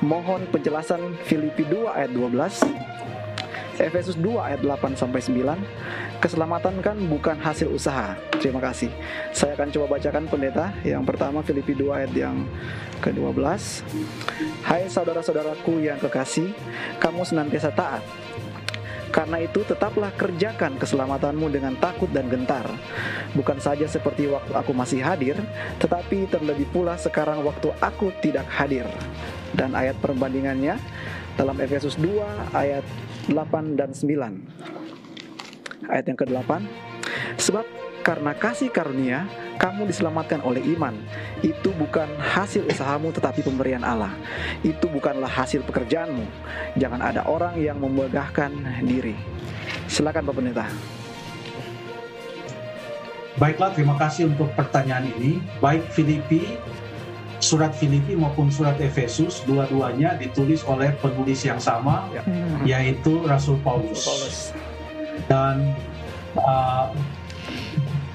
Mohon penjelasan Filipi 2 ayat 12, Efesus 2 ayat 8 sampai 9. Keselamatan kan bukan hasil usaha. Terima kasih. Saya akan coba bacakan pendeta. Yang pertama Filipi 2 ayat yang ke-12. Hai saudara-saudaraku yang kekasih, kamu senantiasa taat karena itu tetaplah kerjakan keselamatanmu dengan takut dan gentar. Bukan saja seperti waktu aku masih hadir, tetapi terlebih pula sekarang waktu aku tidak hadir. Dan ayat perbandingannya dalam Efesus 2 ayat 8 dan 9. Ayat yang ke-8. Sebab karena kasih karunia kamu diselamatkan oleh iman. Itu bukan hasil usahamu tetapi pemberian Allah. Itu bukanlah hasil pekerjaanmu. Jangan ada orang yang membegahkan diri. Silakan Pak Pendeta. Baiklah, terima kasih untuk pertanyaan ini. Baik Filipi, surat Filipi maupun surat Efesus, dua-duanya ditulis oleh penulis yang sama, ya. yaitu Rasul Paulus. Paulus. Dan uh,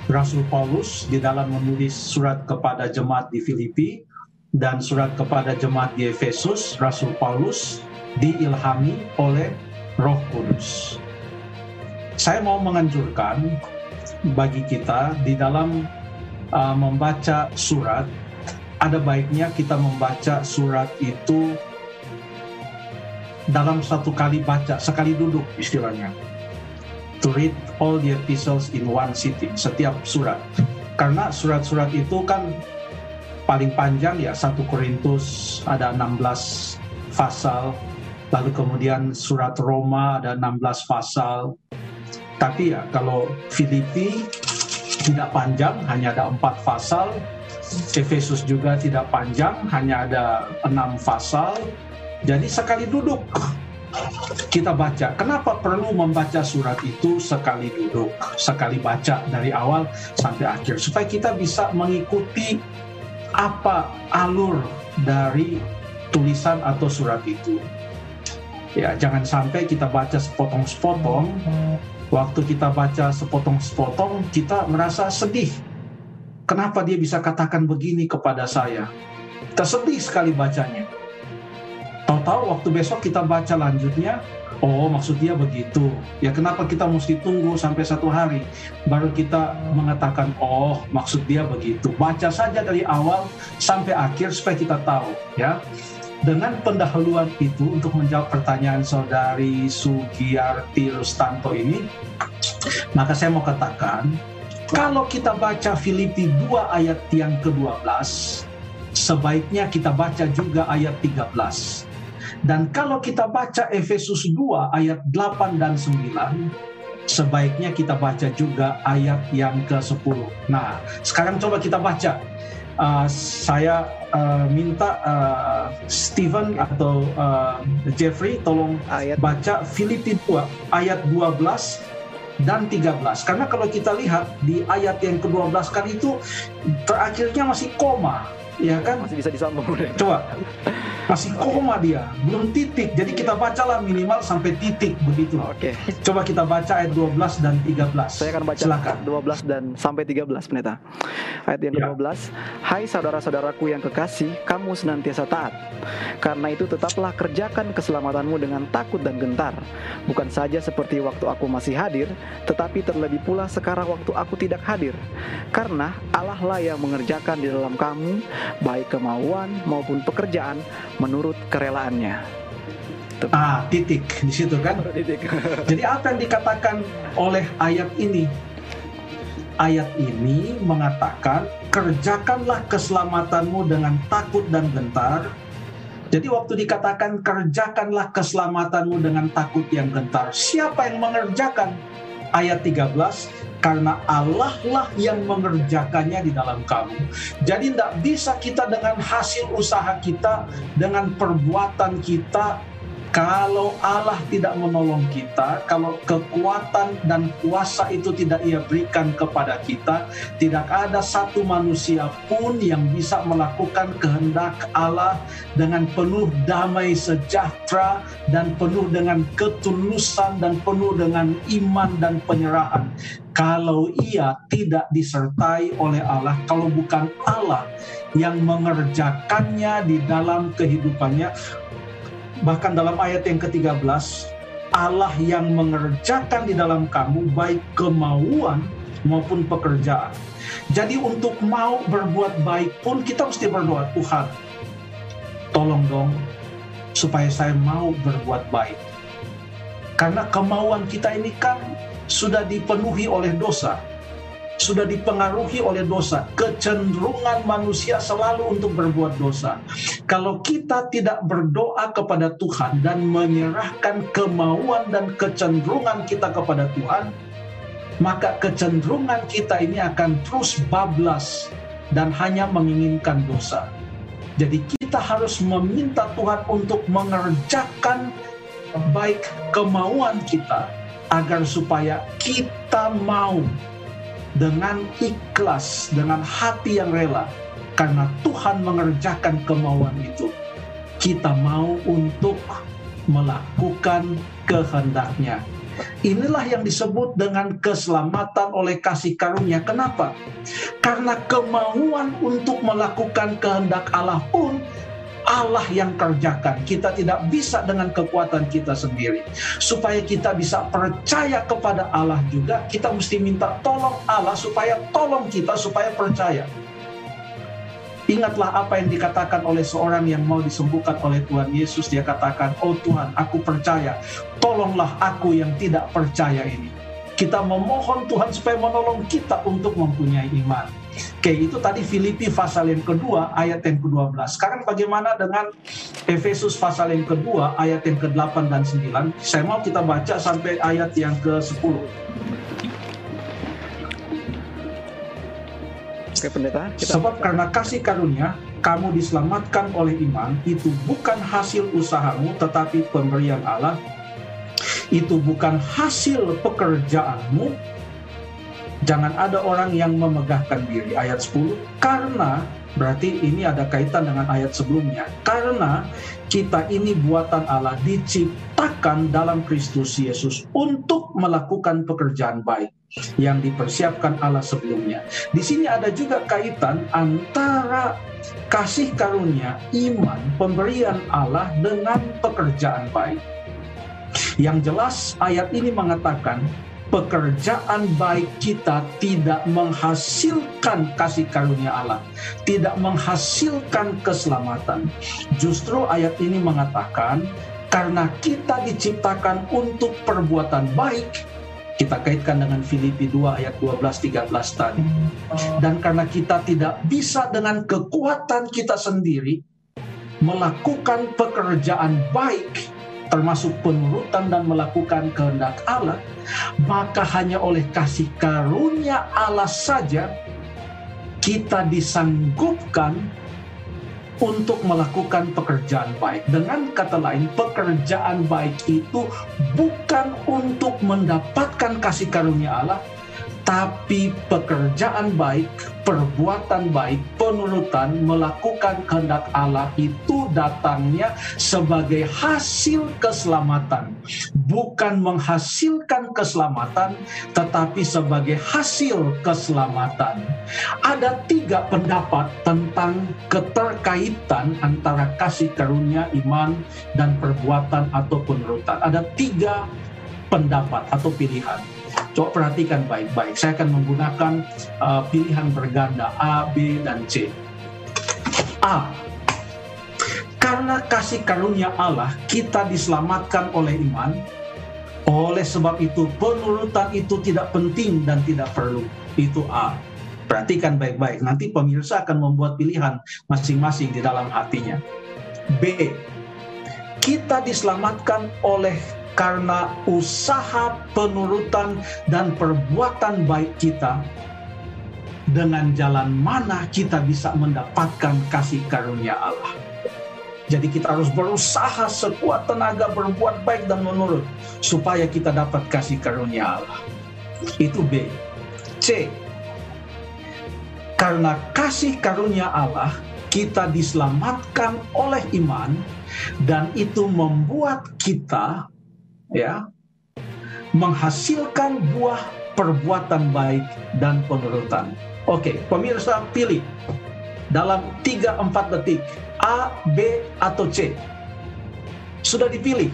Rasul Paulus di dalam menulis surat kepada jemaat di Filipi dan surat kepada jemaat di Efesus, Rasul Paulus diilhami oleh Roh Kudus. Saya mau menganjurkan bagi kita di dalam uh, membaca surat, ada baiknya kita membaca surat itu dalam satu kali baca, sekali duduk istilahnya to read all the epistles in one sitting, setiap surat. Karena surat-surat itu kan paling panjang ya, satu Korintus ada 16 pasal, lalu kemudian surat Roma ada 16 pasal. Tapi ya kalau Filipi tidak panjang, hanya ada empat pasal. Efesus juga tidak panjang, hanya ada enam pasal. Jadi sekali duduk kita baca. Kenapa perlu membaca surat itu sekali duduk, sekali baca dari awal sampai akhir supaya kita bisa mengikuti apa alur dari tulisan atau surat itu. Ya, jangan sampai kita baca sepotong-sepotong. Waktu kita baca sepotong-sepotong, kita merasa sedih. Kenapa dia bisa katakan begini kepada saya? Kita sekali bacanya Tahu-tahu waktu besok kita baca lanjutnya, oh maksud dia begitu. Ya kenapa kita mesti tunggu sampai satu hari baru kita mengatakan oh maksud dia begitu. Baca saja dari awal sampai akhir supaya kita tahu ya. Dengan pendahuluan itu untuk menjawab pertanyaan saudari Sugiyarti Rustanto ini, maka saya mau katakan kalau kita baca Filipi 2 ayat yang ke-12, sebaiknya kita baca juga ayat 13 dan kalau kita baca Efesus 2 ayat 8 dan 9, sebaiknya kita baca juga ayat yang ke-10. Nah, sekarang coba kita baca. Uh, saya uh, minta uh, Steven atau uh, Jeffrey tolong ayat. baca Filipi 2 ayat 12 dan 13. Karena kalau kita lihat di ayat yang ke-12 kan itu terakhirnya masih koma, ya kan? Masih bisa disambung. Coba masih koma dia, belum titik. Jadi kita bacalah minimal sampai titik begitu. Oke. Okay. Coba kita baca ayat 12 dan 13. Saya akan baca Silakan. 12 dan sampai 13 pendeta. Ayat yang ya. ke-12. Hai saudara-saudaraku yang kekasih, kamu senantiasa taat. Karena itu tetaplah kerjakan keselamatanmu dengan takut dan gentar. Bukan saja seperti waktu aku masih hadir, tetapi terlebih pula sekarang waktu aku tidak hadir. Karena Allah lah yang mengerjakan di dalam kamu baik kemauan maupun pekerjaan menurut kerelaannya. Ah, titik di situ kan. Titik. Jadi apa yang dikatakan oleh ayat ini? Ayat ini mengatakan kerjakanlah keselamatanmu dengan takut dan gentar. Jadi waktu dikatakan kerjakanlah keselamatanmu dengan takut yang gentar, siapa yang mengerjakan? Ayat 13, karena Allah lah yang mengerjakannya di dalam kamu. Jadi tidak bisa kita dengan hasil usaha kita, dengan perbuatan kita, Kalau Allah tidak menolong kita, kalau kekuatan dan kuasa itu tidak Ia berikan kepada kita, tidak ada satu manusia pun yang bisa melakukan kehendak Allah dengan penuh damai sejahtera dan penuh dengan ketulusan dan penuh dengan iman dan penyerahan. Kalau ia tidak disertai oleh Allah, kalau bukan Allah yang mengerjakannya di dalam kehidupannya, Bahkan dalam ayat yang ke-13, Allah yang mengerjakan di dalam kamu baik kemauan maupun pekerjaan. Jadi untuk mau berbuat baik pun kita mesti berdoa, Tuhan, tolong dong supaya saya mau berbuat baik. Karena kemauan kita ini kan sudah dipenuhi oleh dosa sudah dipengaruhi oleh dosa. Kecenderungan manusia selalu untuk berbuat dosa. Kalau kita tidak berdoa kepada Tuhan dan menyerahkan kemauan dan kecenderungan kita kepada Tuhan, maka kecenderungan kita ini akan terus bablas dan hanya menginginkan dosa. Jadi kita harus meminta Tuhan untuk mengerjakan baik kemauan kita agar supaya kita mau dengan ikhlas, dengan hati yang rela, karena Tuhan mengerjakan kemauan itu. Kita mau untuk melakukan kehendaknya. Inilah yang disebut dengan keselamatan oleh kasih karunia. Kenapa? Karena kemauan untuk melakukan kehendak Allah pun Allah yang kerjakan. Kita tidak bisa dengan kekuatan kita sendiri. Supaya kita bisa percaya kepada Allah juga, kita mesti minta tolong Allah supaya tolong kita supaya percaya. Ingatlah apa yang dikatakan oleh seorang yang mau disembuhkan oleh Tuhan Yesus. Dia katakan, oh Tuhan, aku percaya. Tolonglah aku yang tidak percaya ini. Kita memohon Tuhan supaya menolong kita untuk mempunyai iman. Oke, itu tadi Filipi pasal yang kedua, ayat yang ke-12. Sekarang bagaimana dengan Efesus pasal yang kedua, ayat yang ke-8 dan 9? Saya mau kita baca sampai ayat yang ke-10. Oke, pendeta. Kita Sebab baca. karena kasih karunia, kamu diselamatkan oleh iman, itu bukan hasil usahamu, tetapi pemberian Allah. Itu bukan hasil pekerjaanmu, jangan ada orang yang memegahkan diri ayat 10 karena berarti ini ada kaitan dengan ayat sebelumnya karena kita ini buatan Allah diciptakan dalam Kristus Yesus untuk melakukan pekerjaan baik yang dipersiapkan Allah sebelumnya. Di sini ada juga kaitan antara kasih karunia, iman, pemberian Allah dengan pekerjaan baik. Yang jelas ayat ini mengatakan pekerjaan baik kita tidak menghasilkan kasih karunia Allah, tidak menghasilkan keselamatan. Justru ayat ini mengatakan karena kita diciptakan untuk perbuatan baik, kita kaitkan dengan Filipi 2 ayat 12 13 tadi. Dan karena kita tidak bisa dengan kekuatan kita sendiri melakukan pekerjaan baik termasuk penurutan dan melakukan kehendak Allah, maka hanya oleh kasih karunia Allah saja kita disanggupkan untuk melakukan pekerjaan baik. Dengan kata lain, pekerjaan baik itu bukan untuk mendapatkan kasih karunia Allah, tapi pekerjaan baik, perbuatan baik, penurutan, melakukan kehendak Allah itu datangnya sebagai hasil keselamatan, bukan menghasilkan keselamatan, tetapi sebagai hasil keselamatan. Ada tiga pendapat tentang keterkaitan antara kasih karunia, iman, dan perbuatan atau penurutan. Ada tiga pendapat atau pilihan Coba perhatikan baik-baik. Saya akan menggunakan uh, pilihan berganda A, B, dan C. A. Karena kasih karunia Allah, kita diselamatkan oleh iman. Oleh sebab itu, penurutan itu tidak penting dan tidak perlu. Itu A. Perhatikan baik-baik. Nanti pemirsa akan membuat pilihan masing-masing di dalam hatinya. B. Kita diselamatkan oleh karena usaha penurutan dan perbuatan baik kita dengan jalan mana kita bisa mendapatkan kasih karunia Allah. Jadi kita harus berusaha sekuat tenaga berbuat baik dan menurut supaya kita dapat kasih karunia Allah. Itu B. C. Karena kasih karunia Allah, kita diselamatkan oleh iman dan itu membuat kita ya menghasilkan buah perbuatan baik dan penurutan. Oke, pemirsa pilih dalam 3-4 detik A, B, atau C. Sudah dipilih.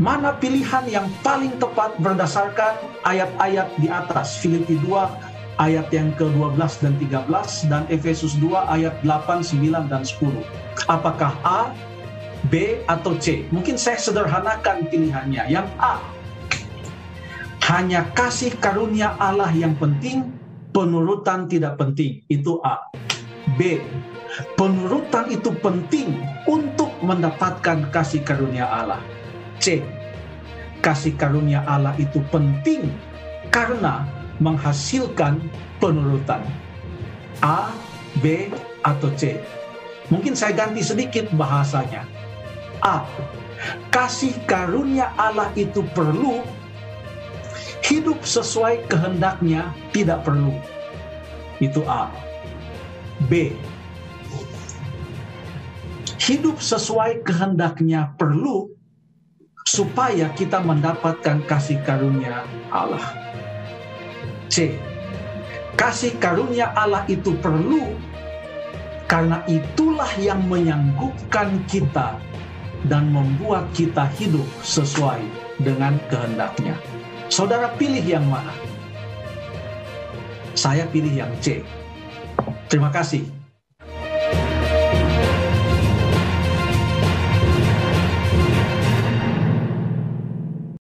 Mana pilihan yang paling tepat berdasarkan ayat-ayat di atas? Filipi 2 ayat yang ke-12 dan 13 dan Efesus 2 ayat 8, 9 dan 10. Apakah A, B atau C? Mungkin saya sederhanakan pilihannya. Yang A. Hanya kasih karunia Allah yang penting, penurutan tidak penting. Itu A. B. Penurutan itu penting untuk mendapatkan kasih karunia Allah. C. Kasih karunia Allah itu penting karena menghasilkan penurutan. A, B, atau C. Mungkin saya ganti sedikit bahasanya. A. Kasih karunia Allah itu perlu hidup sesuai kehendaknya tidak perlu. Itu A. B. Hidup sesuai kehendaknya perlu supaya kita mendapatkan kasih karunia Allah. C. Kasih karunia Allah itu perlu karena itulah yang menyanggupkan kita dan membuat kita hidup sesuai dengan kehendaknya. Saudara pilih yang mana? Saya pilih yang C. Terima kasih.